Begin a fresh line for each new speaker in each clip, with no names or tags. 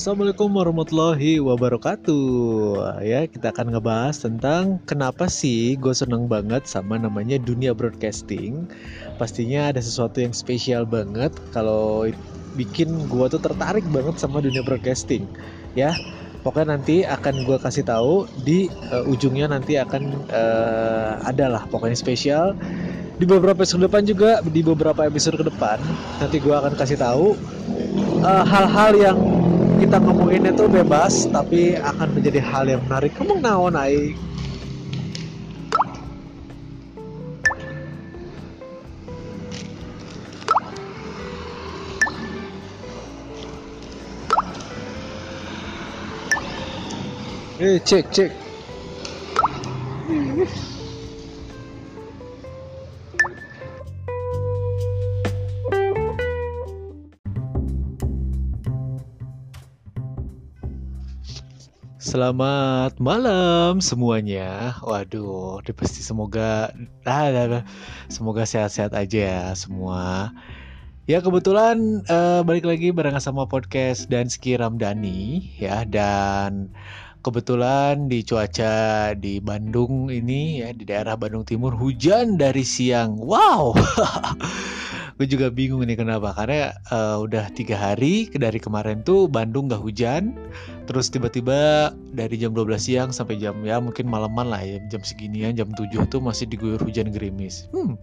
Assalamualaikum warahmatullahi wabarakatuh. Ya kita akan ngebahas tentang Kenapa sih gue seneng banget sama namanya dunia broadcasting. Pastinya ada sesuatu yang spesial banget Kalau bikin gue tuh tertarik banget sama dunia broadcasting. Ya Pokoknya nanti akan gue kasih tahu di uh, ujungnya nanti akan uh, adalah pokoknya spesial. Di beberapa episode depan juga di beberapa episode ke depan nanti gue akan kasih tahu eh, hal-hal uh, yang kita ngomongin itu bebas tapi akan menjadi hal yang menarik kamu naon naik Eh, cek, cek. Selamat malam semuanya. Waduh, pasti semoga ah, semoga sehat-sehat aja ya semua. Ya kebetulan uh, balik lagi bareng sama podcast dan Ski Ramdhani ya dan kebetulan di cuaca di Bandung ini ya di daerah Bandung Timur hujan dari siang. Wow. gue juga bingung nih kenapa karena uh, udah tiga hari dari kemarin tuh Bandung gak hujan terus tiba-tiba dari jam 12 siang sampai jam ya mungkin malaman lah ya jam seginian jam 7 tuh masih diguyur hujan gerimis hmm.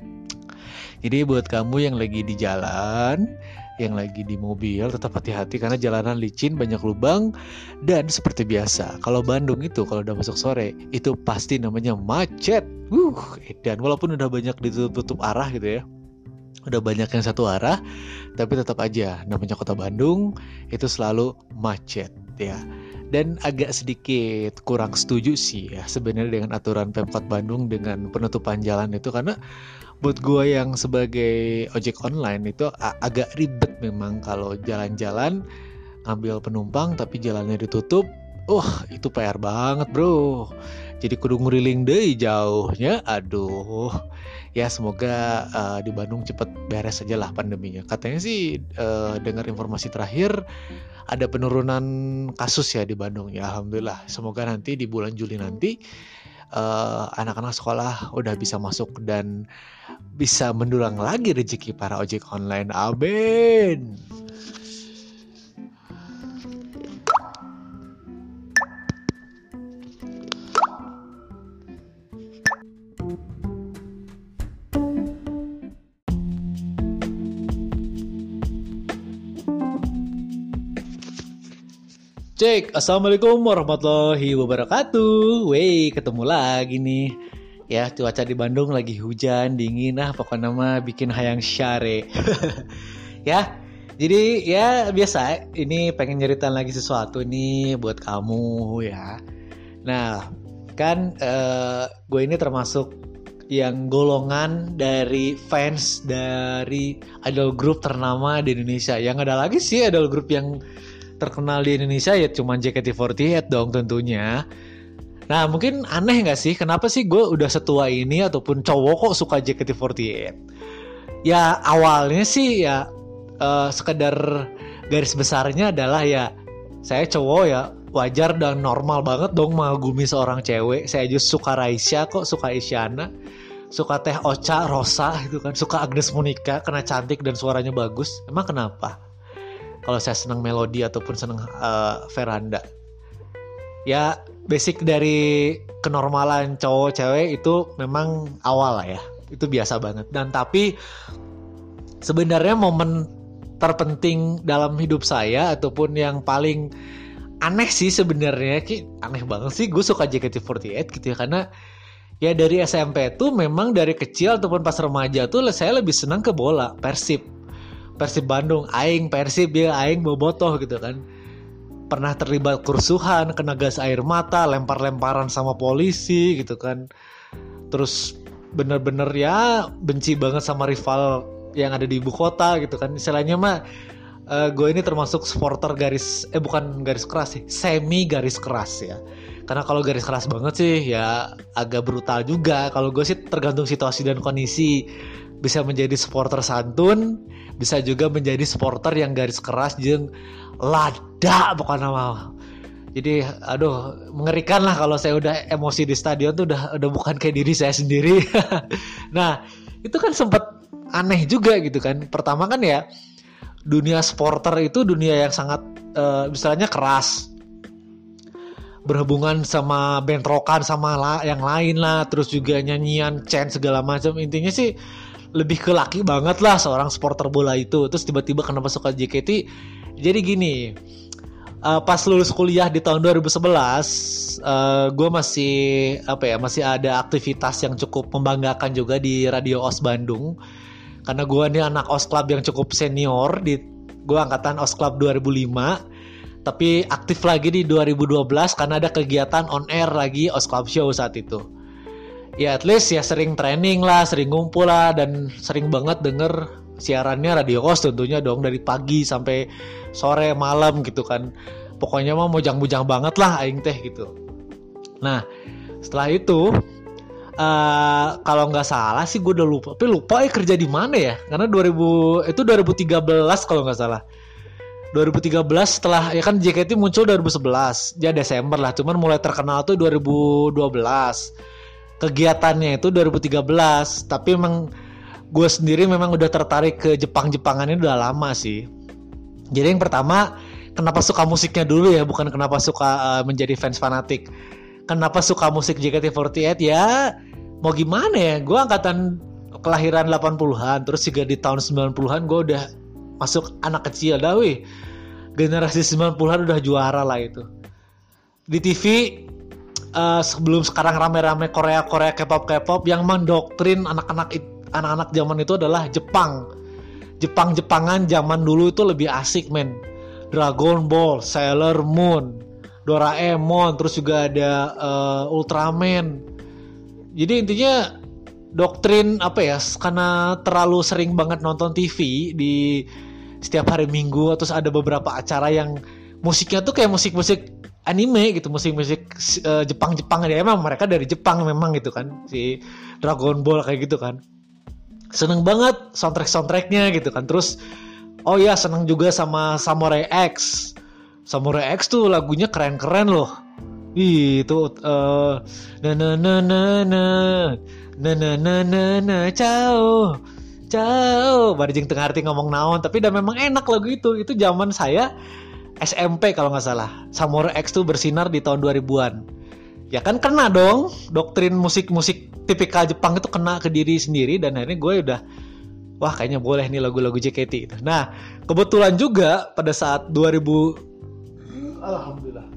jadi buat kamu yang lagi di jalan yang lagi di mobil tetap hati-hati karena jalanan licin banyak lubang dan seperti biasa kalau Bandung itu kalau udah masuk sore itu pasti namanya macet uh dan walaupun udah banyak ditutup arah gitu ya udah banyak yang satu arah tapi tetap aja namanya kota Bandung itu selalu macet ya. Dan agak sedikit kurang setuju sih ya sebenarnya dengan aturan Pemkot Bandung dengan penutupan jalan itu. Karena buat gue yang sebagai ojek online itu agak ribet memang kalau jalan-jalan ngambil penumpang tapi jalannya ditutup uh itu PR banget bro jadi kudu nguriling deh jauhnya aduh. Ya semoga uh, di Bandung cepet beres aja lah pandeminya. Katanya sih uh, dengar informasi terakhir ada penurunan kasus ya di Bandung ya alhamdulillah. Semoga nanti di bulan Juli nanti eh, anak-anak uh, sekolah udah bisa masuk dan bisa mendulang lagi rezeki para ojek online. Amin Cek, Assalamualaikum warahmatullahi wabarakatuh. Wey, ketemu lagi nih. Ya, cuaca di Bandung lagi hujan, dingin. Nah, pokoknya nama bikin hayang syare. Ya, jadi ya biasa Ini pengen nyeritain lagi sesuatu nih buat kamu ya. Nah, kan uh, gue ini termasuk yang golongan dari fans dari idol group ternama di Indonesia. Yang ada lagi sih idol group yang terkenal di Indonesia ya cuma JKT48 dong tentunya. Nah mungkin aneh gak sih kenapa sih gue udah setua ini ataupun cowok kok suka JKT48? Ya awalnya sih ya uh, sekedar garis besarnya adalah ya saya cowok ya wajar dan normal banget dong mengagumi seorang cewek. Saya aja suka Raisya kok, suka Isyana, suka Teh Ocha, Rosa gitu kan, suka Agnes Monica karena cantik dan suaranya bagus. Emang kenapa? Kalau saya senang melodi ataupun senang uh, veranda. Ya basic dari kenormalan cowok cewek itu memang awal lah ya. Itu biasa banget. Dan tapi sebenarnya momen terpenting dalam hidup saya ataupun yang paling aneh sih sebenarnya ki aneh banget sih gue suka JKT48 gitu ya karena ya dari SMP tuh memang dari kecil ataupun pas remaja tuh saya lebih senang ke bola Persib Persib Bandung aing Persib ya aing bobotoh gitu kan. Pernah terlibat kerusuhan kena gas air mata lempar-lemparan sama polisi gitu kan. Terus bener-bener ya benci banget sama rival yang ada di ibu kota gitu kan. Istilahnya mah uh, gue ini termasuk supporter garis eh bukan garis keras sih semi garis keras ya. Karena kalau garis keras banget sih ya agak brutal juga. Kalau gue sih tergantung situasi dan kondisi bisa menjadi supporter santun bisa juga menjadi supporter yang garis keras jeng. Lada bukan nama jadi aduh mengerikan lah kalau saya udah emosi di stadion tuh udah udah bukan kayak diri saya sendiri. Nah itu kan sempat aneh juga gitu kan. Pertama kan ya dunia supporter itu dunia yang sangat uh, misalnya keras. Berhubungan sama bentrokan sama yang lain lah terus juga nyanyian chant segala macam. Intinya sih lebih ke laki banget lah seorang supporter bola itu. Terus tiba-tiba kenapa suka JKT jadi gini uh, pas lulus kuliah di tahun 2011 uh, gue masih apa ya masih ada aktivitas yang cukup membanggakan juga di Radio OS Bandung. Karena gue ini anak OS Club yang cukup senior di gue angkatan OS Club 2005 tapi aktif lagi di 2012 karena ada kegiatan on air lagi Os Club Show saat itu. Ya at least ya sering training lah, sering ngumpul lah dan sering banget denger siarannya Radio Os tentunya dong dari pagi sampai sore malam gitu kan. Pokoknya mah mojang-mojang banget lah aing teh gitu. Nah, setelah itu uh, kalau nggak salah sih gue udah lupa, tapi lupa ya kerja di mana ya? Karena 2000 itu 2013 kalau nggak salah 2013 setelah ya kan JKT muncul 2011 ya Desember lah cuman mulai terkenal tuh 2012 kegiatannya itu 2013 tapi emang gue sendiri memang udah tertarik ke Jepang-Jepangan ini udah lama sih. Jadi yang pertama kenapa suka musiknya dulu ya? Bukan kenapa suka uh, menjadi fans fanatik. Kenapa suka musik JKT48 ya mau gimana ya? Gue angkatan kelahiran 80-an terus juga di tahun 90-an gue udah masuk anak kecil dah wih. Generasi 90-an udah juara lah itu. Di TV uh, sebelum sekarang rame-rame Korea Korea K-pop K-pop yang mendoktrin anak-anak anak-anak zaman itu adalah Jepang. Jepang Jepangan zaman dulu itu lebih asik men. Dragon Ball Sailor Moon Doraemon terus juga ada uh, Ultraman. Jadi intinya doktrin apa ya karena terlalu sering banget nonton TV di setiap hari Minggu terus ada beberapa acara yang musiknya tuh kayak musik-musik anime gitu musik-musik uh, Jepang-Jepang ya emang mereka dari Jepang memang gitu kan si Dragon Ball kayak gitu kan seneng banget soundtrack soundtracknya gitu kan terus oh ya seneng juga sama Samurai X Samurai X tuh lagunya keren-keren loh Ih, itu uh, na na na na na na na na na na ciao jauh barjing tengah arti ngomong naon tapi udah memang enak lagu itu itu zaman saya SMP kalau nggak salah Samurai X tuh bersinar di tahun 2000-an ya kan kena dong doktrin musik-musik tipikal Jepang itu kena ke diri sendiri dan akhirnya gue udah wah kayaknya boleh nih lagu-lagu JKT nah kebetulan juga pada saat 2000 alhamdulillah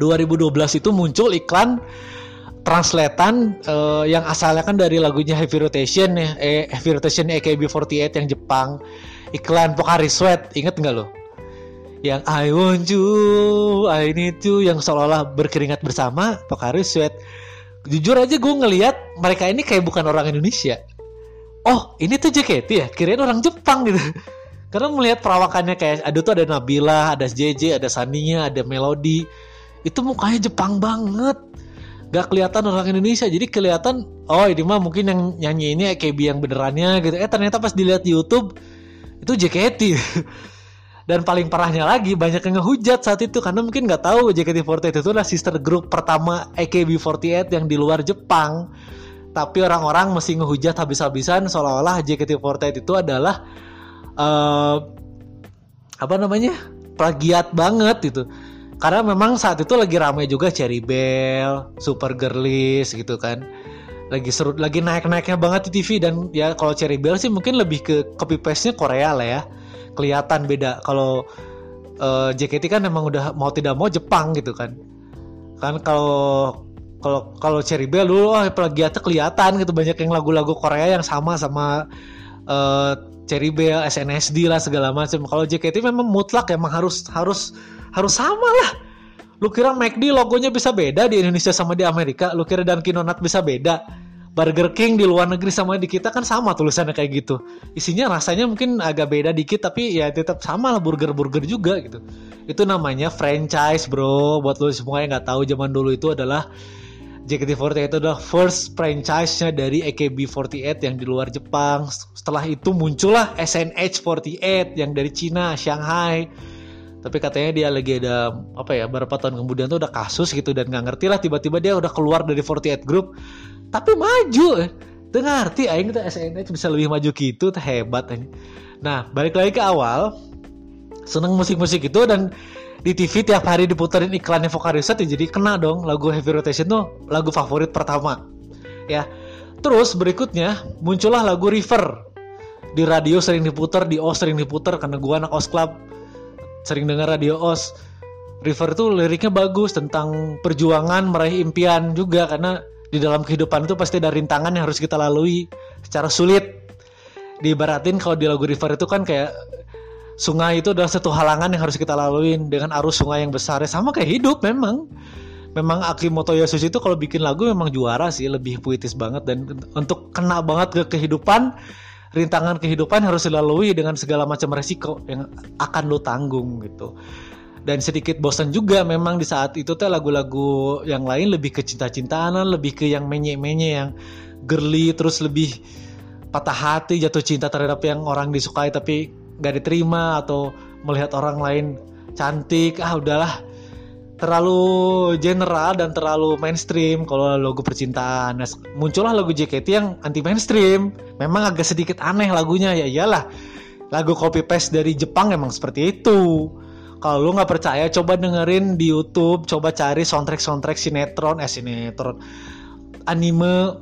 2012 itu muncul iklan translatean uh, yang asalnya kan dari lagunya Heavy Rotation ya, eh, Heavy Rotation AKB48 yang Jepang. Iklan Pocari Sweat, inget nggak lo? Yang I want you, I need you, yang seolah-olah berkeringat bersama Pocari Sweat. Jujur aja gue ngeliat mereka ini kayak bukan orang Indonesia. Oh, ini tuh JKT ya? Kirain orang Jepang gitu. Karena melihat perawakannya kayak ada tuh ada Nabila, ada JJ, ada Saninya, ada Melody. Itu mukanya Jepang banget gak kelihatan orang Indonesia jadi kelihatan oh ini mah mungkin yang nyanyi ini AKB yang benerannya gitu eh ternyata pas dilihat di YouTube itu JKT dan paling parahnya lagi banyak yang ngehujat saat itu karena mungkin nggak tahu JKT48 itu adalah sister group pertama AKB48 yang di luar Jepang tapi orang-orang masih ngehujat habis-habisan seolah-olah JKT48 itu adalah uh, apa namanya plagiat banget gitu karena memang saat itu lagi ramai juga Cherry Bell, Super Girlies gitu kan. Lagi seru, lagi naik-naiknya banget di TV dan ya kalau Cherry Bell sih mungkin lebih ke copy paste-nya Korea lah ya. Kelihatan beda. Kalau uh, eh, JKT kan memang udah mau tidak mau Jepang gitu kan. Kan kalau kalau kalau Cherry Bell dulu oh plagiatnya kelihatan gitu banyak yang lagu-lagu Korea yang sama sama uh, Cherry Bell, SNSD lah segala macam. Kalau JKT memang mutlak emang harus harus harus sama lah lu kira McD logonya bisa beda di Indonesia sama di Amerika lu kira Dunkin Donut bisa beda Burger King di luar negeri sama di kita kan sama tulisannya kayak gitu isinya rasanya mungkin agak beda dikit tapi ya tetap sama lah burger-burger juga gitu itu namanya franchise bro buat lo semua yang nggak tahu zaman dulu itu adalah JKT48 itu adalah first franchise-nya dari AKB48 yang di luar Jepang. Setelah itu muncullah SNH48 yang dari Cina, Shanghai. Tapi katanya dia lagi ada apa ya beberapa tahun kemudian tuh udah kasus gitu dan nggak ngerti lah tiba-tiba dia udah keluar dari 48 Group. Tapi maju. Tuh ngerti aing tuh SNH bisa lebih maju gitu, hebat. Nah, balik lagi ke awal. Seneng musik-musik itu dan di TV tiap hari diputerin iklannya Vocariset ya jadi kena dong lagu Heavy Rotation tuh lagu favorit pertama ya terus berikutnya muncullah lagu River di radio sering diputer di OS sering diputer karena gua anak OS Club sering dengar radio OS River tuh liriknya bagus tentang perjuangan meraih impian juga karena di dalam kehidupan itu pasti ada rintangan yang harus kita lalui secara sulit diibaratin kalau di lagu River itu kan kayak sungai itu adalah satu halangan yang harus kita lalui dengan arus sungai yang besar. Ya, sama kayak hidup memang. Memang Akimoto Yasushi itu kalau bikin lagu memang juara sih, lebih puitis banget dan untuk kena banget ke kehidupan, rintangan kehidupan harus dilalui dengan segala macam resiko yang akan lo tanggung gitu. Dan sedikit bosan juga memang di saat itu teh lagu-lagu yang lain lebih ke cinta-cintaan, lebih ke yang menye-menye yang girly terus lebih patah hati jatuh cinta terhadap yang orang disukai tapi nggak diterima atau melihat orang lain cantik. Ah udahlah. Terlalu general dan terlalu mainstream kalau logo percintaan. Nah, muncullah lagu JKT yang anti mainstream memang agak sedikit aneh lagunya. Ya iyalah lagu copy paste dari Jepang emang seperti itu kalau lu nggak percaya coba dengerin di YouTube coba cari soundtrack soundtrack sinetron eh sinetron anime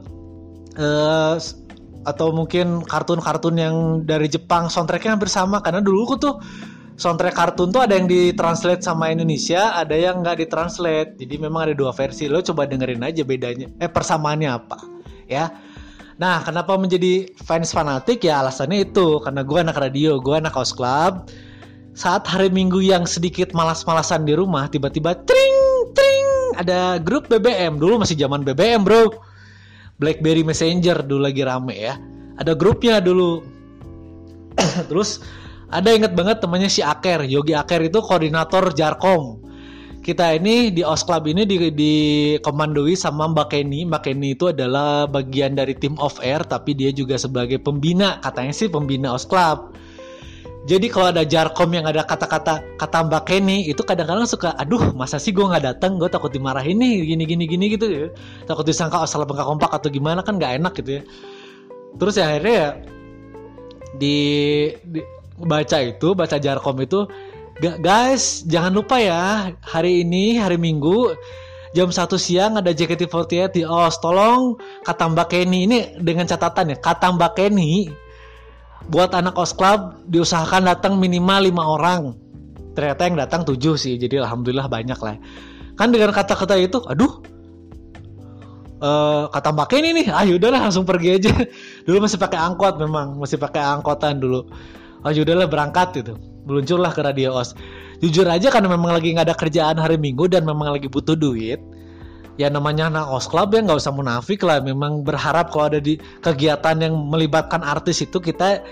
uh, atau mungkin kartun-kartun yang dari Jepang soundtracknya hampir sama karena dulu aku tuh soundtrack kartun tuh ada yang ditranslate sama Indonesia, ada yang nggak ditranslate. Jadi memang ada dua versi. Lo coba dengerin aja bedanya. Eh persamaannya apa? Ya. Nah, kenapa menjadi fans fanatik ya alasannya itu karena gue anak radio, gue anak house club. Saat hari Minggu yang sedikit malas-malasan di rumah, tiba-tiba tring tring ada grup BBM. Dulu masih zaman BBM, Bro BlackBerry Messenger dulu lagi rame ya. Ada grupnya dulu. Terus ada inget banget temannya si Aker, Yogi Aker itu koordinator Jarkom. Kita ini di OS Club ini di, komandoi sama Mbak Kenny. Mbak Kenny itu adalah bagian dari tim of air tapi dia juga sebagai pembina, katanya sih pembina OS Club. Jadi kalau ada jarkom yang ada kata-kata kata Mbak Kenny itu kadang-kadang suka, aduh masa sih gue nggak datang, gue takut dimarahin nih gini gini gini gitu ya, takut disangka asal bengkak kompak atau gimana kan nggak enak gitu ya. Terus ya akhirnya ya di, di baca itu baca jarkom itu, guys jangan lupa ya hari ini hari Minggu jam satu siang ada JKT48 di OS. Tolong kata Mbak Kenny ini dengan catatan ya kata Mbak Kenny buat anak os club diusahakan datang minimal lima orang. Ternyata yang datang tujuh sih jadi alhamdulillah banyak lah. Kan dengan kata-kata itu aduh uh, kata mbak ini nih ah udahlah langsung pergi aja. Dulu masih pakai angkot memang masih pakai angkotan dulu. Ah udahlah berangkat gitu. Meluncurlah ke radio os jujur aja karena memang lagi nggak ada kerjaan hari minggu dan memang lagi butuh duit ya namanya anak os club ya nggak usah munafik lah. Memang berharap kalau ada di kegiatan yang melibatkan artis itu kita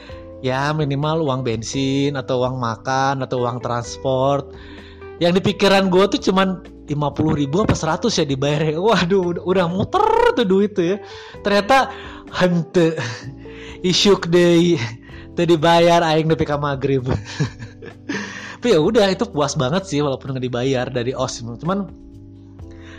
ya minimal uang bensin atau uang makan atau uang transport. Yang di pikiran gue tuh cuman 50 ribu apa 100 ya dibayar ya waduh udah muter tuh duit tuh ya. Ternyata hente isyuk deh tuh dibayar aing nepi maghrib tapi ya udah itu puas banget sih walaupun nggak dibayar dari os cuman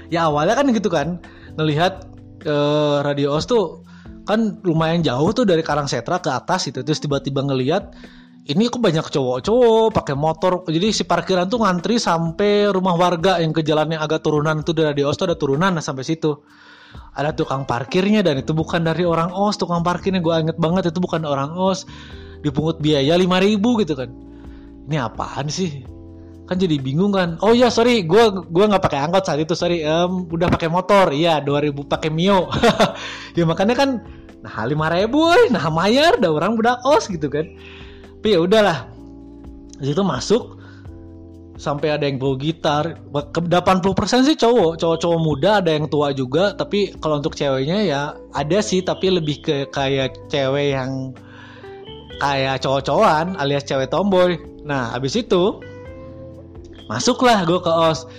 ya awalnya kan gitu kan ngelihat uh, radio os tuh kan lumayan jauh tuh dari Karangsetra ke atas itu. Terus tiba-tiba ngelihat ini kok banyak cowok-cowok pakai motor. Jadi si parkiran tuh ngantri sampai rumah warga yang ke jalan yang agak turunan itu dari os tuh ada turunan nah sampai situ. Ada tukang parkirnya dan itu bukan dari orang os tukang parkirnya. Gue inget banget itu bukan orang os dipungut biaya 5000 gitu kan. Ini apaan sih kan jadi bingung kan. Oh ya sorry gue gua nggak pakai angkot saat itu sorry. Um, udah pakai motor. Iya 2000 pakai mio. Ya makanya kan nah lima ribu nah mayar dah orang budak os gitu kan. Tapi ya udahlah. Situ masuk sampai ada yang bawa gitar. 80% sih cowok. Cowok-cowok muda ada yang tua juga. Tapi kalau untuk ceweknya ya ada sih. Tapi lebih ke kayak cewek yang kayak cowok-cowokan alias cewek tomboy. Nah habis itu masuklah gue ke os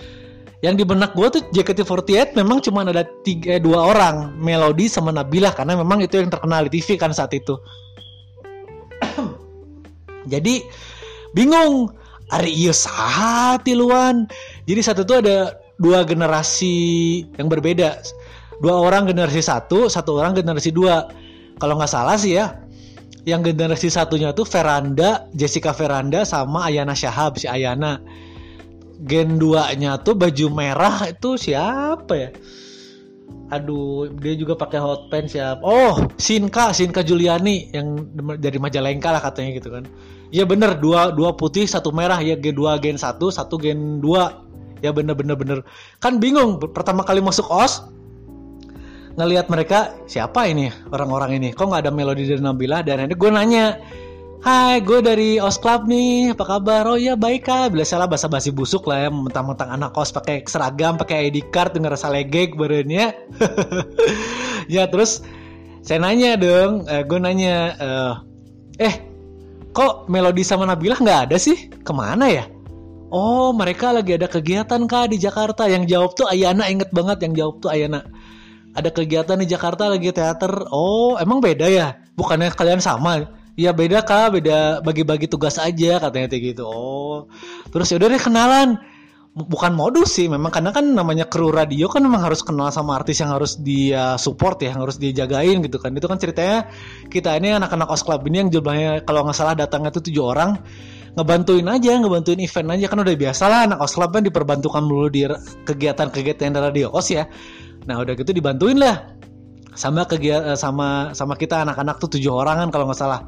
yang di benak gue tuh JKT48 memang cuma ada tiga eh, dua orang Melody sama Nabila karena memang itu yang terkenal di TV kan saat itu. Jadi bingung Ari iya saha tiluan jadi satu itu ada dua generasi yang berbeda. Dua orang generasi satu satu orang generasi dua. Kalau nggak salah sih ya yang generasi satunya tuh Veranda Jessica Veranda sama Ayana Shahab si Ayana gen 2 nya tuh baju merah itu siapa ya? Aduh dia juga pakai hot pants ya. Oh Sinka Sinka Juliani yang dari Majalengka lah katanya gitu kan. Iya bener dua dua putih satu merah. Ya gen 2 gen 1 satu gen 2 ya bener bener bener. Kan bingung pertama kali masuk os ngelihat mereka siapa ini orang-orang ini? Kok nggak ada melodi dari Nabila dan nanti gue nanya Hai, gue dari OS Club nih. Apa kabar? Oh iya baik kak. Bila salah bahasa basi busuk lah ya, mentang-mentang anak kos pakai seragam, pakai ID card, ngerasa legek badannya. ya terus saya nanya dong, uh, gue nanya, uh, eh kok Melodi sama Nabila nggak ada sih? Ke mana ya? Oh mereka lagi ada kegiatan kak di Jakarta. Yang jawab tuh Ayana inget banget yang jawab tuh Ayana. Ada kegiatan di Jakarta lagi teater. Oh emang beda ya? Bukannya kalian sama? Iya beda kak, beda bagi-bagi tugas aja katanya kayak gitu. Oh, terus ya udah deh kenalan. Bukan modus sih, memang karena kan namanya kru radio kan memang harus kenal sama artis yang harus dia support ya, yang harus dia jagain gitu kan. Itu kan ceritanya kita ini anak-anak os club ini yang jumlahnya kalau nggak salah datangnya itu tujuh orang ngebantuin aja, ngebantuin event aja kan udah biasa lah anak os club kan diperbantukan dulu di kegiatan-kegiatan radio os ya. Nah udah gitu dibantuin lah sama kegiatan eh, sama sama kita anak-anak tuh tujuh orang kan kalau nggak salah.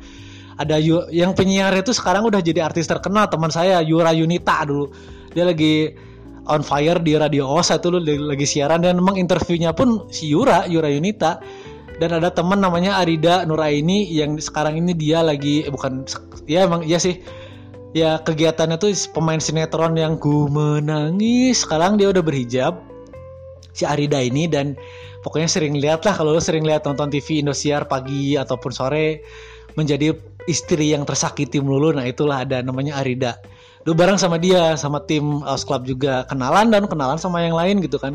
Ada Yu, yang penyiar itu sekarang udah jadi artis terkenal teman saya Yura Yunita dulu. Dia lagi on fire di Radio Osa itu lagi siaran dan memang interviewnya pun si Yura Yura Yunita. Dan ada teman namanya Arida Nuraini yang sekarang ini dia lagi eh, bukan ya emang iya sih. Ya kegiatannya tuh pemain sinetron yang ku menangis. Sekarang dia udah berhijab si Arida ini dan pokoknya sering lihat lah kalau lo sering lihat nonton TV Indosiar pagi ataupun sore menjadi istri yang tersakiti melulu. Nah itulah ada namanya Arida. Lu bareng sama dia sama tim House Club juga. Kenalan dan kenalan sama yang lain gitu kan.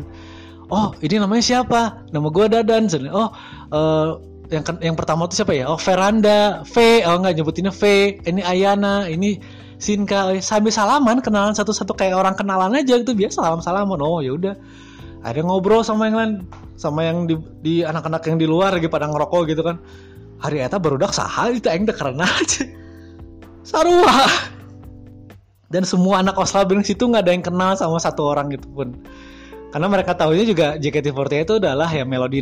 Oh ini namanya siapa? Nama gue Dadan. Oh uh, yang yang pertama tuh siapa ya? Oh Veranda. V. Oh nggak nyebutinnya V. Ini Ayana. Ini Sinka. Sambil salaman kenalan satu-satu kayak orang kenalan aja gitu. Biasa salam salaman oh ya udah ada ngobrol sama yang lain sama yang di, di anak-anak yang di luar lagi pada ngerokok gitu kan. Hari eta barudak saha itu aing karena aja sarua. Dan semua anak Oslabing situ nggak ada yang kenal sama satu orang gitu pun. Karena mereka tahunya juga JKT48 itu adalah ya melodi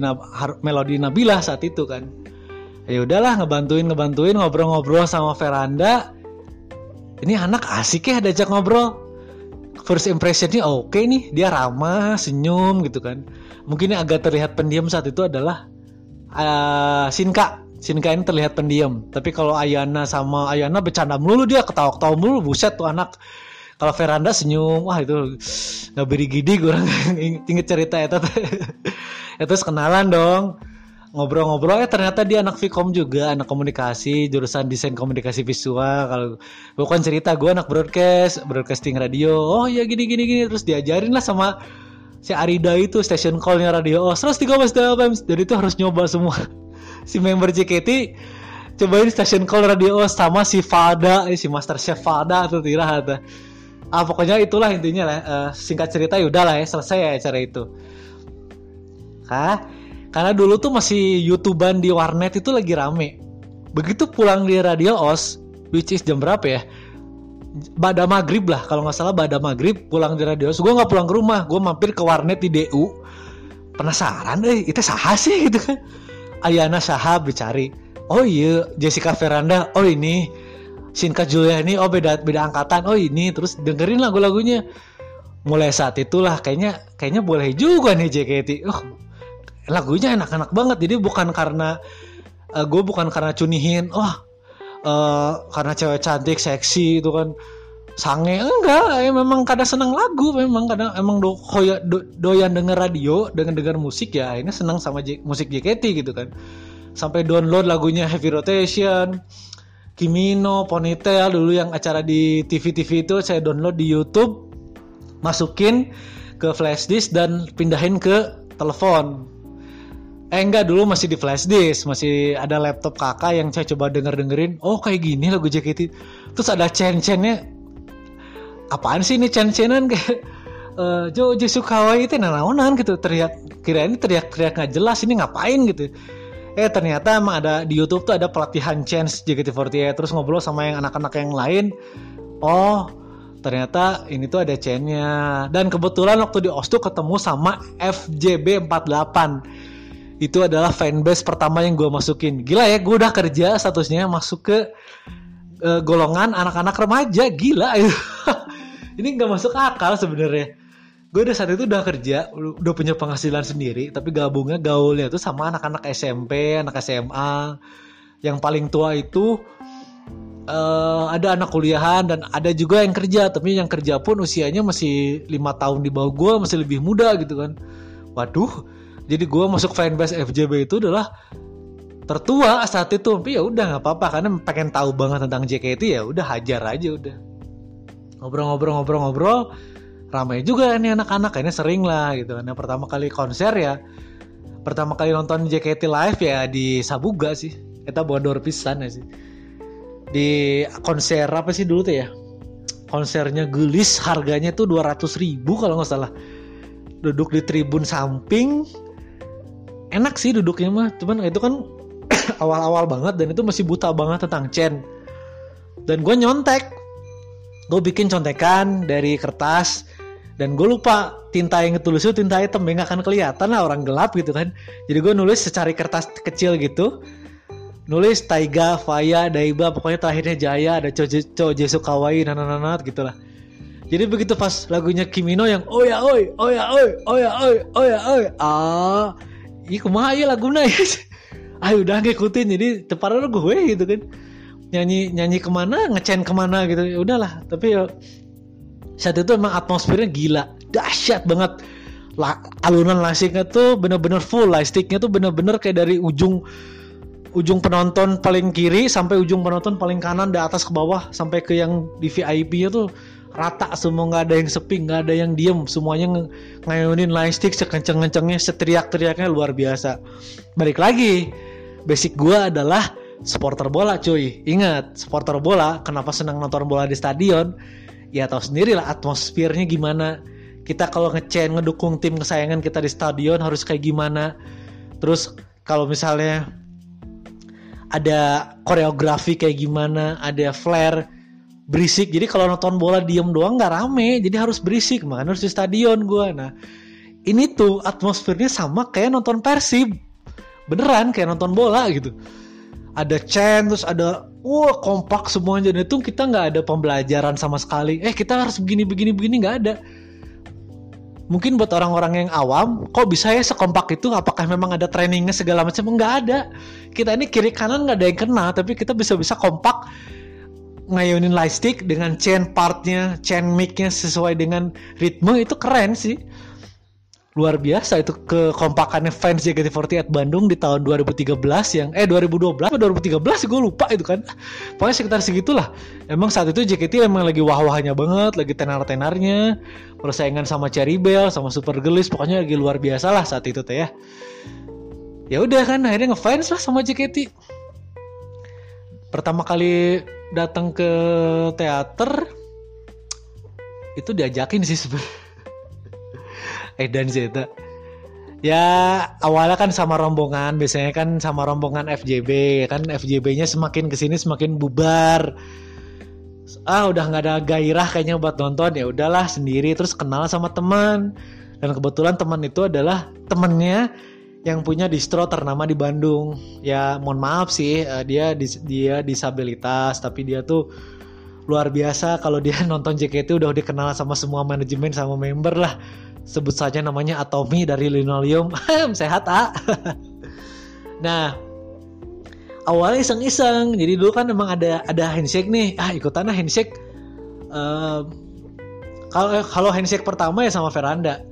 melodi Nabila saat itu kan. Ya udahlah ngebantuin ngebantuin ngobrol-ngobrol sama Veranda. Ini anak asik ya diajak ngobrol first impressionnya oke okay nih dia ramah senyum gitu kan. Mungkin yang agak terlihat pendiam saat itu adalah uh, Sinka Sinka ini terlihat pendiam. Tapi kalau Ayana sama Ayana bercanda mulu dia ketawa-ketawa mulu buset tuh anak. Kalau Veranda senyum wah itu nggak beri gidi gue inget cerita ya ya terus kenalan dong ngobrol-ngobrol eh ternyata dia anak Vkom juga anak komunikasi jurusan desain komunikasi visual. Kalau bukan cerita gue anak broadcast broadcasting radio. Oh ya gini gini gini. Terus diajarin lah sama si Arida itu station callnya radio. Oh terus tiga belas jadi itu harus nyoba semua. Si member JKT cobain station call radio sama si Fada. Eh, si Master Chef Fada tuh tira ada ah pokoknya itulah intinya lah uh, singkat cerita ya udah lah ya selesai ya acara itu. Hah? Karena dulu tuh masih youtuban di warnet itu lagi rame. Begitu pulang di radio os, which is jam berapa ya? Bada maghrib lah, kalau nggak salah bada maghrib pulang di radio os. Gue nggak pulang ke rumah, gue mampir ke warnet di DU. Penasaran deh, itu sah sih gitu kan. Ayana Sahab dicari. Oh iya, Jessica Veranda. Oh ini. Sinka Juliani. Oh beda beda angkatan. Oh ini. Terus dengerin lagu-lagunya. Mulai saat itulah kayaknya kayaknya boleh juga nih JKT. Oh lagunya enak-enak banget jadi bukan karena uh, eh, gue bukan karena cunihin wah uh, karena cewek cantik seksi itu kan. Sange enggak ya memang kadang senang lagu memang kadang emang do, hoya, do, doyan denger radio dengan dengar musik ya ini senang sama J, musik JKT gitu kan. Sampai download lagunya Heavy Rotation Kimino Ponytail dulu yang acara di TV-TV itu saya download di YouTube masukin ke flash disk dan pindahin ke telepon eh enggak dulu masih di flash disk masih ada laptop kakak yang saya coba denger dengerin oh kayak gini lagu JKT terus ada chain chainnya apaan sih ini chain chainan kayak uh, Jo Kawaii itu nanaonan gitu. Teriak kira ini teriak-teriak nggak jelas ini ngapain gitu. Eh ternyata emang ada di YouTube tuh ada pelatihan chance JKT48 terus ngobrol sama yang anak-anak yang lain. Oh ternyata ini tuh ada chainnya. Dan kebetulan waktu di Ostu ketemu sama FJB 48 itu adalah fanbase pertama yang gue masukin. Gila ya gue udah kerja statusnya masuk ke uh, golongan anak-anak remaja. Gila. Ini nggak masuk akal sebenarnya. Gue udah saat itu udah kerja udah punya penghasilan sendiri tapi gabungnya gaulnya tuh sama anak-anak SMP anak SMA yang paling tua itu uh, ada anak kuliahan dan ada juga yang kerja. Tapi yang kerja pun usianya masih lima tahun di bawah gue masih lebih muda gitu kan. Waduh jadi gue masuk fanbase FJB itu adalah tertua saat itu. Tapi ya udah nggak apa-apa. Karena pengen tahu banget tentang JKT ya udah hajar aja udah. Ngobrol-ngobrol-ngobrol-ngobrol. Ramai juga nih anak-anak ini sering lah gitu. Nah pertama kali konser ya pertama kali nonton JKT live ya di Sabuga sih. Kita bodor pisan ya sih. Di konser apa sih dulu tuh ya? Konsernya gelis harganya tuh 200 ribu kalau nggak salah. Duduk di tribun samping enak sih duduknya mah cuman itu kan awal-awal banget dan itu masih buta banget tentang Chen. Dan gue nyontek. Gue bikin contekan dari kertas dan gue lupa tinta yang ditulis itu tinta hitam ya nggak akan kelihatan lah orang gelap gitu kan. Jadi gue nulis secari kertas kecil gitu. Nulis Taiga, Faya, Daiba, pokoknya terakhirnya Jaya, ada Cho Jesu Kawaii, nanananat gitu lah. Jadi begitu pas lagunya Kimino yang oh ya oi, oh ya oi, oh ya oi, oh ya oi, ah iya kumaha ya laguna ya? Ayo udah ngikutin jadi teparan gue gitu kan. Nyanyi nyanyi ke mana ngecen ke mana gitu. Ya udahlah tapi ya saat itu emang atmosfernya gila. Dahsyat banget. Lah alunan lightingnya tuh bener-bener full lightsticknya tuh bener-bener kayak dari ujung ujung penonton paling kiri sampai ujung penonton paling kanan dari atas ke bawah sampai ke yang di VIP-nya tuh rata semua nggak ada yang sepi nggak ada yang diem. Semuanya ng ngayunin line stick sekenceng-kencengnya seteriak-teriaknya luar biasa. Balik lagi basic gue adalah supporter bola cuy. Ingat supporter bola kenapa senang nonton bola di stadion? Ya tahu sendiri lah atmosfernya gimana. Kita kalau ngecen ngedukung tim kesayangan kita di stadion harus kayak gimana. Terus kalau misalnya ada koreografi kayak gimana ada flare berisik. Jadi kalau nonton bola diem doang nggak rame. Jadi harus berisik makanya harus di stadion gue nah ini tuh atmosfernya sama kayak nonton persib. Beneran kayak nonton bola gitu. Ada chant terus ada wah kompak semuanya. Dan itu kita nggak ada pembelajaran sama sekali. Eh kita harus begini begini begini nggak ada. Mungkin buat orang-orang yang awam kok bisa ya sekompak itu? Apakah memang ada trainingnya segala macam? Nggak ada. Kita ini kiri kanan nggak ada yang kena tapi kita bisa bisa kompak ngayunin lightstick dengan chain partnya, chain micnya sesuai dengan ritme itu keren sih. Luar biasa itu kekompakannya fans JKT48 Bandung di tahun 2013 yang eh 2012 atau 2013 gue lupa itu kan. Pokoknya sekitar segitulah. Emang saat itu JKT emang lagi wah-wahnya banget, lagi tenar-tenarnya. Persaingan sama Cherry Bell, sama Super Girls, pokoknya lagi luar biasa lah saat itu teh ya. Ya udah kan akhirnya ngefans lah sama JKT. Pertama kali datang ke teater itu diajakin sih sebenarnya. Eh dan itu ya awalnya kan sama rombongan. Biasanya kan sama rombongan FJB kan? FJB-nya semakin ke sini semakin bubar. Ah udah nggak ada gairah kayaknya buat nonton. Ya udahlah sendiri. Terus kenal sama teman. Dan kebetulan teman itu adalah temennya yang punya distro ternama di Bandung. Ya mohon maaf sih uh, dia dis, dia disabilitas tapi dia tuh luar biasa kalau dia nonton JKT udah dikenal sama semua manajemen sama member lah. Sebut saja namanya Atomi dari Linoleum. Sehat ah. nah, awalnya iseng-iseng. Jadi dulu kan emang ada ada handshake nih. Ah, ikutan handshake. Uh, kalau kalau handshake pertama ya sama Veranda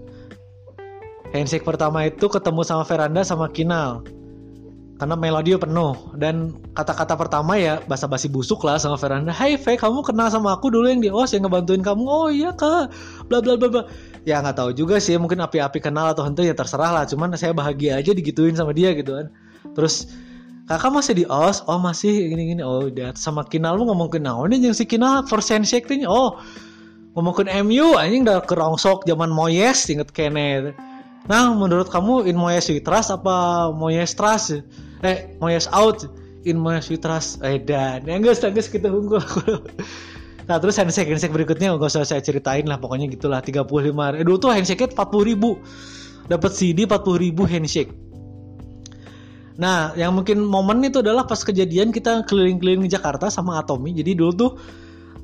handshake pertama itu ketemu sama Veranda sama Kinal. Karena melodi penuh. Dan kata-kata pertama ya basa-basi busuk lah sama Veranda. Hai Fe kamu kenal sama aku dulu yang di OS yang ngebantuin kamu. Oh iya kak. Bla bla bla bla. Ya nggak tahu juga sih mungkin api-api kenal atau henti ya terserah lah. Cuman saya bahagia aja digituin sama dia gitu kan. Terus kakak masih di OS oh masih. Gini gini oh udah sama Kinal lu ngomong kenal ini yang si Kinal? First handshake oh. Ngomongin MU anjing udah kerongsok zaman Moyes inget kene Nah, menurut kamu in Moyes we trust apa Moyes trust? Eh, Moyes out in Moyes we trust. Eh, dan yang guys, guys kita unggul. nah, terus handshake handshake berikutnya gak usah saya ceritain lah, pokoknya gitulah 35. Eh, dulu tuh handshake 40 ribu. Dapat CD 40 ribu handshake. Nah, yang mungkin momen itu adalah pas kejadian kita keliling-keliling Jakarta sama Atomi. Jadi dulu tuh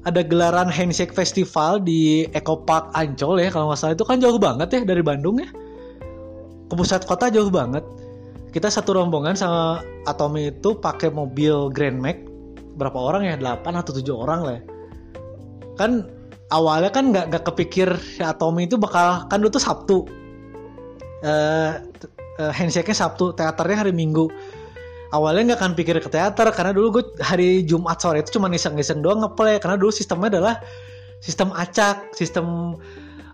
ada gelaran handshake festival di Eco Park Ancol ya kalau nggak salah itu kan jauh banget ya dari Bandung ya ke pusat kota jauh banget. Kita satu rombongan sama Atomi itu pakai mobil Grand Max. Berapa orang ya? 8 atau 7 orang lah ya. kan awalnya kan nggak nggak kepikir si Atomi itu bakal kan dulu Sabtu. Uh, uh, handshake-nya Sabtu teaternya hari Minggu. Awalnya nggak akan pikir ke teater karena dulu gue hari Jumat sore itu cuma iseng-iseng doang ngeplay. Karena dulu sistemnya adalah sistem acak sistem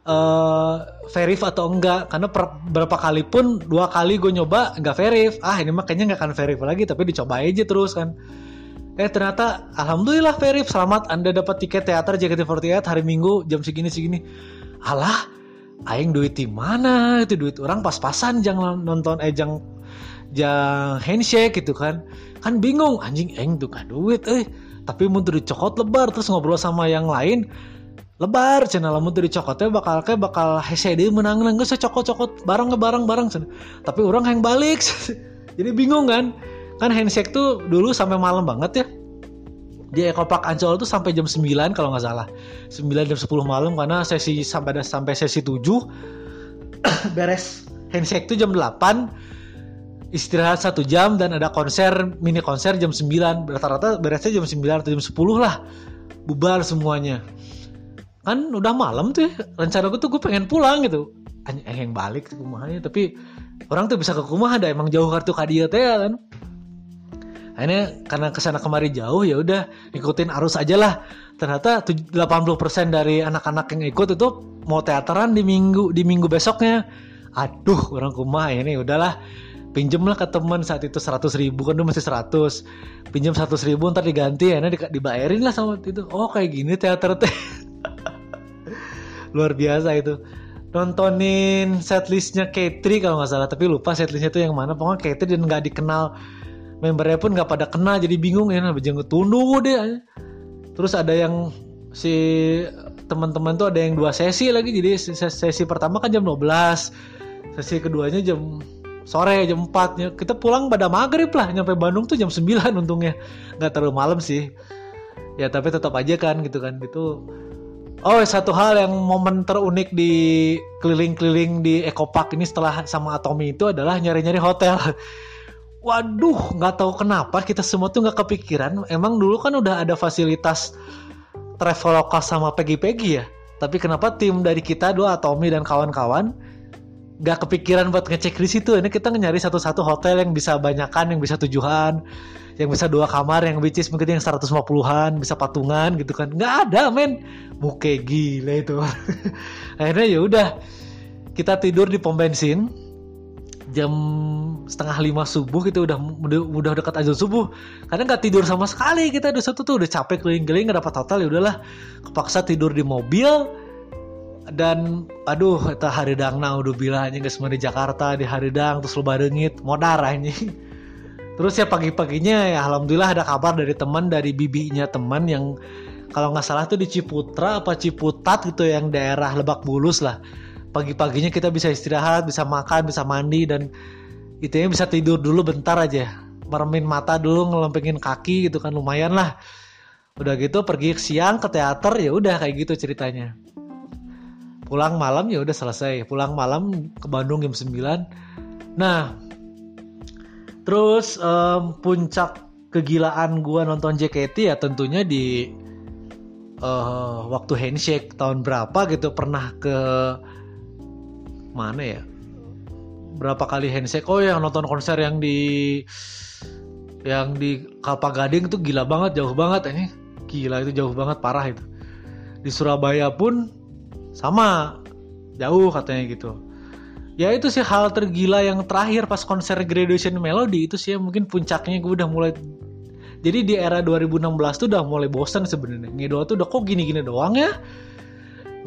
uh, verif atau enggak. Karena per, berapa kali pun dua kali gue nyoba nggak verif. Ah ini makanya nggak akan verif lagi tapi dicoba aja terus kan. Eh ternyata alhamdulillah verif. Selamat anda dapat tiket teater JKT48 hari Minggu jam segini segini. Alah aing duit di mana? Itu duit orang pas-pasan jangan nonton eh jangan jangan handshake gitu kan. Kan bingung anjing aing tuh duit eh tapi mau dicokot lebar terus ngobrol sama yang lain lebar channel lamun tuh dicokotnya bakal kayak bakal dia menang nang saya cokot cokot barang ke barang barang tapi orang yang balik jadi bingung kan? Kan handshake tuh dulu sampai malam banget ya. Di Ekopak Ancol tuh sampai jam 9 kalau nggak salah. 9 jam 10 malam karena sesi sampai sampai sesi 7 beres. Handshake tuh jam 8 istirahat satu jam dan ada konser mini konser jam 9 rata-rata beresnya jam 9 atau jam 10 lah. Bubar semuanya kan udah malam tuh ya. rencana gue tuh gue pengen pulang gitu. Yang balik ke rumahnya tapi orang tuh bisa ke rumah ada emang jauh kartu kadia teh kan. Akhirnya karena ke sana kemari jauh ya udah ikutin arus aja lah. Ternyata 80% dari anak-anak yang ikut itu mau teateran di minggu di minggu besoknya. Aduh orang rumah ini udahlah. Pinjem lah ke teman saat itu 100 ribu kan dulu masih 100 pinjam 100 ribu ntar diganti ya dibayarin lah sama itu. Oh kayak gini teater teh luar biasa itu. Nontonin setlistnya Katri kalau nggak salah tapi lupa setlistnya itu yang mana. Pokoknya Katri dan nggak dikenal membernya pun nggak pada kenal jadi bingung ya jangan tunduk deh terus ada yang si teman-teman tuh ada yang dua sesi lagi jadi sesi, pertama kan jam 12 sesi keduanya jam sore jam 4 kita pulang pada maghrib lah nyampe Bandung tuh jam 9 untungnya. Nggak terlalu malam sih. Ya tapi tetap aja kan gitu kan. Itu Oh, satu hal yang momen terunik di keliling-keliling di Eco Park ini setelah sama Atomi itu adalah nyari-nyari hotel. Waduh, nggak tahu kenapa kita semua tuh nggak kepikiran. Emang dulu kan udah ada fasilitas Traveloka sama Peggy-Peggy ya. Tapi kenapa tim dari kita dua Atomi dan kawan-kawan nggak kepikiran buat ngecek di situ? Ini kita nyari satu-satu hotel yang bisa banyakan, yang bisa tujuan yang bisa dua kamar yang which is mungkin yang 150-an bisa patungan gitu kan. Nggak ada men. Muke gila itu. Akhirnya ya udah kita tidur di pom bensin. Jam setengah lima subuh kita udah udah, dekat azan subuh. Karena nggak tidur sama sekali kita udah satu tuh udah capek keliling-keliling nggak dapat hotel ya udahlah. Kepaksa tidur di mobil. Dan aduh kita haridang nah udah bilang nggak semua di Jakarta di haridang terus lo badengit modar ini Terus ya pagi-paginya ya alhamdulillah ada kabar dari teman dari bibinya teman yang kalau nggak salah tuh di Ciputra apa Ciputat gitu yang daerah Lebak Bulus lah. Pagi-paginya kita bisa istirahat, bisa makan, bisa mandi dan itu ya bisa tidur dulu bentar aja. Meremin mata dulu, ngelempengin kaki gitu kan lumayan lah. Udah gitu pergi siang ke teater ya udah kayak gitu ceritanya. Pulang malam ya udah selesai. Pulang malam ke Bandung jam 9. Nah, Terus um, puncak kegilaan gua nonton JKT ya tentunya di uh, waktu handshake tahun berapa gitu pernah ke mana ya? Berapa kali handshake? Oh yang nonton konser yang di yang di Kalpa Gading itu gila banget jauh banget ini gila itu jauh banget parah itu di Surabaya pun sama jauh katanya gitu ya itu sih hal tergila yang terakhir pas konser graduation melody. Itu sih mungkin puncaknya gue udah mulai jadi di era 2016 tuh udah mulai bosan sebenarnya. Ngidol tuh udah kok gini-gini doang ya?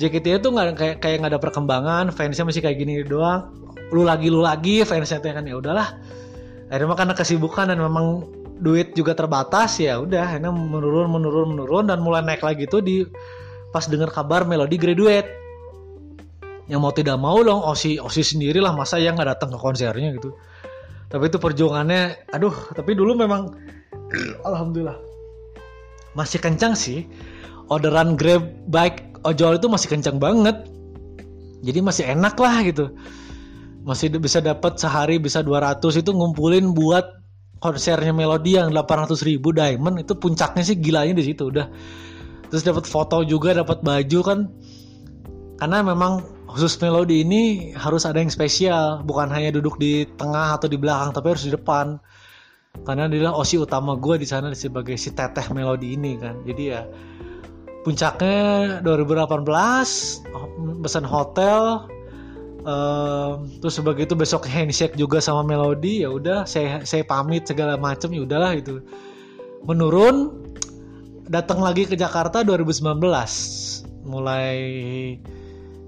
JKT itu nggak kayak kayak nggak ada perkembangan. Fansnya masih kayak gini doang. Lu lagi lu lagi fansnya tuh kan. Ya udahlah. Akhirnya karena kesibukan dan memang duit juga terbatas ya udah. Akhirnya menurun menurun menurun dan mulai naik lagi tuh di pas dengar kabar melodi graduate yang mau tidak mau dong Osi Osi sendiri lah masa yang nggak datang ke konsernya gitu. Tapi itu perjuangannya aduh tapi dulu memang alhamdulillah masih kencang sih. Orderan grab bike ojol itu masih kencang banget. Jadi masih enak lah gitu. Masih bisa dapat sehari bisa 200 itu ngumpulin buat konsernya Melody yang 800 ribu diamond. Itu puncaknya sih gilanya di situ udah. Terus dapat foto juga dapat baju kan. Karena memang khusus melodi ini harus ada yang spesial. Bukan hanya duduk di tengah atau di belakang tapi harus di depan. Karena dia osi utama gue di sana sebagai si teteh melodi ini kan. Jadi ya puncaknya 2018 pesan hotel uh, terus sebagai itu besok handshake juga sama melodi ya udah saya saya pamit segala macam ya udahlah itu menurun datang lagi ke Jakarta 2019 mulai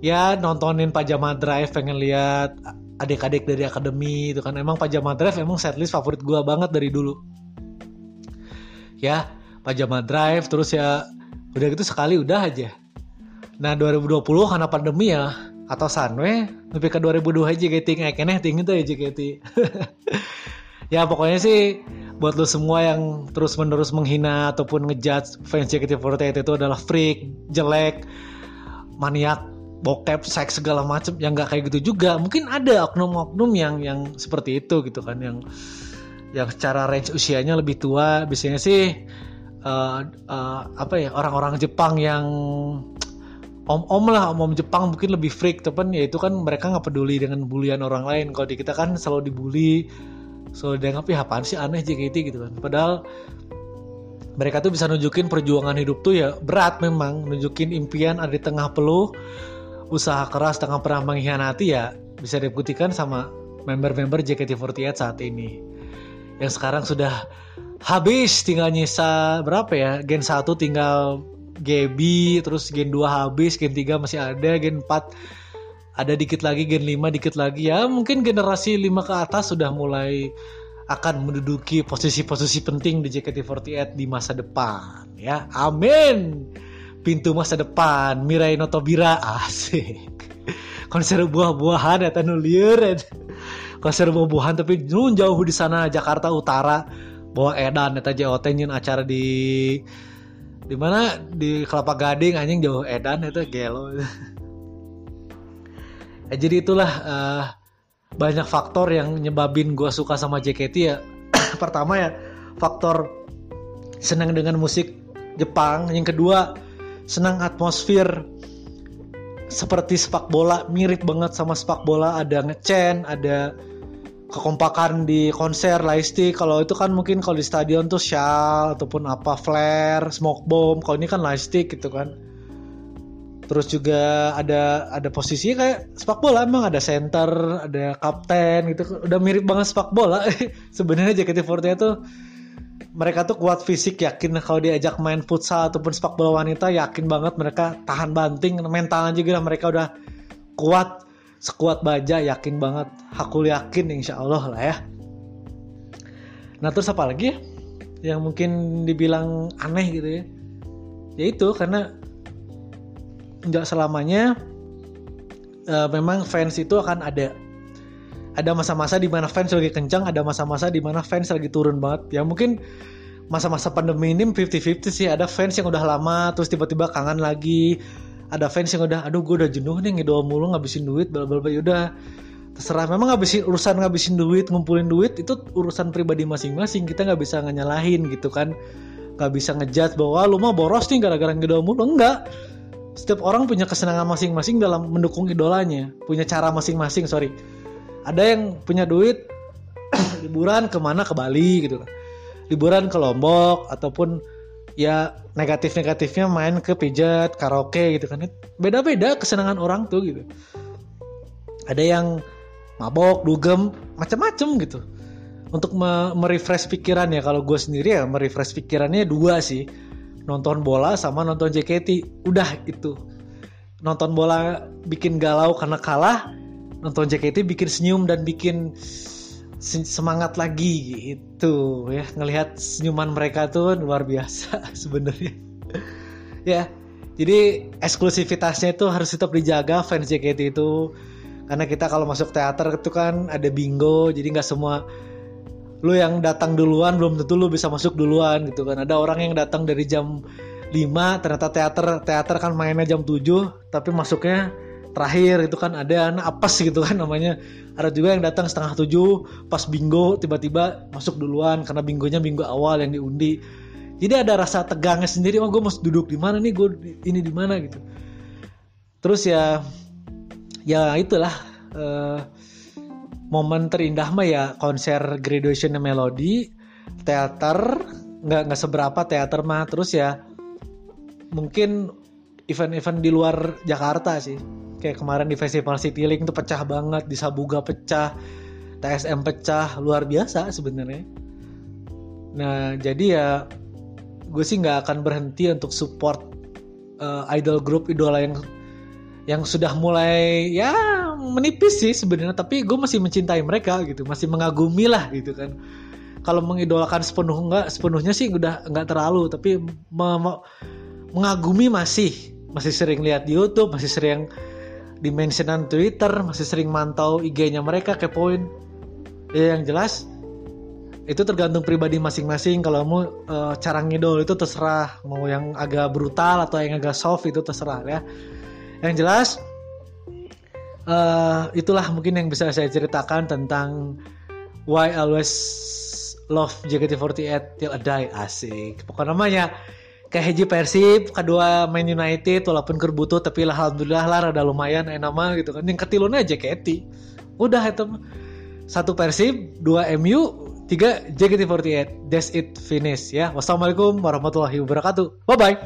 ya nontonin Pajama Drive pengen lihat adik-adik dari akademi itu kan. Emang Pajama Drive emang setlist favorit gue banget dari dulu. Ya Pajama Drive terus ya udah gitu sekali udah aja. Nah 2020 karena pandemi ya atau sanwe lebih ke 2002 aja JKT kayak keneh tinggi tuh JKT ya pokoknya sih buat lo semua yang terus menerus menghina ataupun ngejudge fans JKT48 itu adalah freak jelek maniak bokep seks segala macam yang nggak kayak gitu juga. Mungkin ada oknum-oknum yang yang seperti itu gitu kan yang yang secara range usianya lebih tua. Biasanya sih uh, uh, apa ya orang-orang Jepang yang om-om lah om-om Jepang mungkin lebih freak tapi ya itu kan mereka nggak peduli dengan bulian orang lain. Kalau di kita kan selalu dibully selalu dianggap ya apaan sih aneh JKT gitu kan. Padahal mereka tuh bisa nunjukin perjuangan hidup tuh ya berat memang. Nunjukin impian ada di tengah peluh usaha keras dengan pernah mengkhianati ya bisa dibuktikan sama member-member JKT48 saat ini. Yang sekarang sudah habis tinggal nyisa berapa ya? Gen 1 tinggal GB, terus Gen 2 habis, Gen 3 masih ada, Gen 4 ada dikit lagi, Gen 5 dikit lagi ya. Mungkin generasi 5 ke atas sudah mulai akan menduduki posisi-posisi penting di JKT48 di masa depan ya. Amin pintu masa depan Mirai Notobira asik. Konser buah-buahan ya nulir konser buah-buahan tapi nun jauh di sana Jakarta Utara. Bawa edan eta JOT nyin acara di di mana? Di Kelapa Gading anjing jauh edan itu gelo. Ya, jadi itulah uh, banyak faktor yang nyebabin gue suka sama JKT ya. Pertama ya faktor senang dengan musik Jepang. Yang kedua senang atmosfer. Seperti sepak bola mirip banget sama sepak bola. Ada ngecen ada kekompakan di konser lightstick kalau itu kan mungkin kalau di stadion tuh shell ataupun apa flare smoke bomb. Kalau ini kan lightstick gitu kan. Terus juga ada ada posisi kayak sepak bola. Emang ada center ada kapten gitu. Udah mirip banget sepak bola. Sebenarnya JKT48 tuh mereka tuh kuat fisik yakin kalau diajak main futsal ataupun sepak bola wanita yakin banget mereka tahan banting mentalnya juga mereka udah kuat sekuat baja yakin banget. Aku yakin insya Allah lah ya. Nah terus apa lagi ya yang mungkin dibilang aneh gitu ya? Ya itu karena nggak selamanya uh, memang fans itu akan ada ada masa-masa di mana fans lagi kencang, ada masa-masa di mana fans lagi turun banget. Ya mungkin masa-masa pandemi ini 50-50 sih. Ada fans yang udah lama terus tiba-tiba kangen lagi. Ada fans yang udah aduh gue udah jenuh nih ngidol mulu ngabisin duit bla bla bla. Udah terserah. Memang ngabisin urusan ngabisin duit ngumpulin duit itu urusan pribadi masing-masing. Kita nggak bisa nyalahin gitu kan. Nggak bisa ngejudge bahwa lu mah boros nih gara-gara ngidol mulu. Enggak. Setiap orang punya kesenangan masing-masing dalam mendukung idolanya punya cara masing-masing sorry ada yang punya duit liburan ke mana ke Bali gitu kan liburan ke Lombok ataupun ya negatif-negatifnya main ke pijat, karaoke gitu kan. Beda-beda kesenangan orang tuh gitu. Ada yang mabok, dugem, macam-macam gitu. Untuk merefresh pikiran ya kalau gue sendiri ya merefresh pikirannya dua sih. Nonton bola sama nonton JKT. Udah itu. Nonton bola bikin galau karena kalah, nonton JKT bikin senyum dan bikin semangat lagi gitu ya. Ngelihat senyuman mereka tuh luar biasa sebenarnya. Ya jadi eksklusivitasnya itu harus tetap dijaga fans JKT itu. Karena kita kalau masuk teater itu kan ada bingo jadi nggak semua lu yang datang duluan belum tentu lu bisa masuk duluan gitu kan. Ada orang yang datang dari jam 5 ternyata teater teater kan mainnya jam 7 tapi masuknya terakhir itu kan ada anak apes gitu kan namanya. Ada juga yang datang setengah tujuh pas bingo tiba-tiba masuk duluan karena bingonya minggu awal yang diundi. Jadi ada rasa tegangnya sendiri oh gue mau duduk di mana nih? Gue ini di mana? gitu. Terus ya ya itulah uh, momen terindah mah ya konser graduation melody teater nggak nggak seberapa teater mah. Terus ya mungkin event-event di luar Jakarta sih kayak kemarin di festival Citylink tuh pecah banget di Sabuga pecah TSM pecah luar biasa sebenarnya. Nah jadi ya gue sih nggak akan berhenti untuk support uh, idol group idola yang yang sudah mulai ya menipis sih sebenarnya. Tapi gue masih mencintai mereka gitu masih mengagumi lah gitu kan. Kalau mengidolakan sepenuh enggak sepenuhnya sih udah nggak terlalu. Tapi me mengagumi masih masih sering lihat di YouTube masih sering dimensionan Twitter, masih sering mantau IG-nya mereka kepoin. Ya yang jelas itu tergantung pribadi masing-masing kalau mau uh, cara ngidol itu terserah mau yang agak brutal atau yang agak soft itu terserah ya. Yang jelas uh, itulah mungkin yang bisa saya ceritakan tentang why I always love JKT48 till I die asik. Pokoknya namanya kayak Heji Persib kedua main United walaupun kerbutu tapi lah alhamdulillah lah rada lumayan eh nama gitu kan. Yang ketilunnya JKT udah itu satu Persib dua MU tiga JKT48 that's it finish ya. Wassalamualaikum warahmatullahi wabarakatuh. Bye bye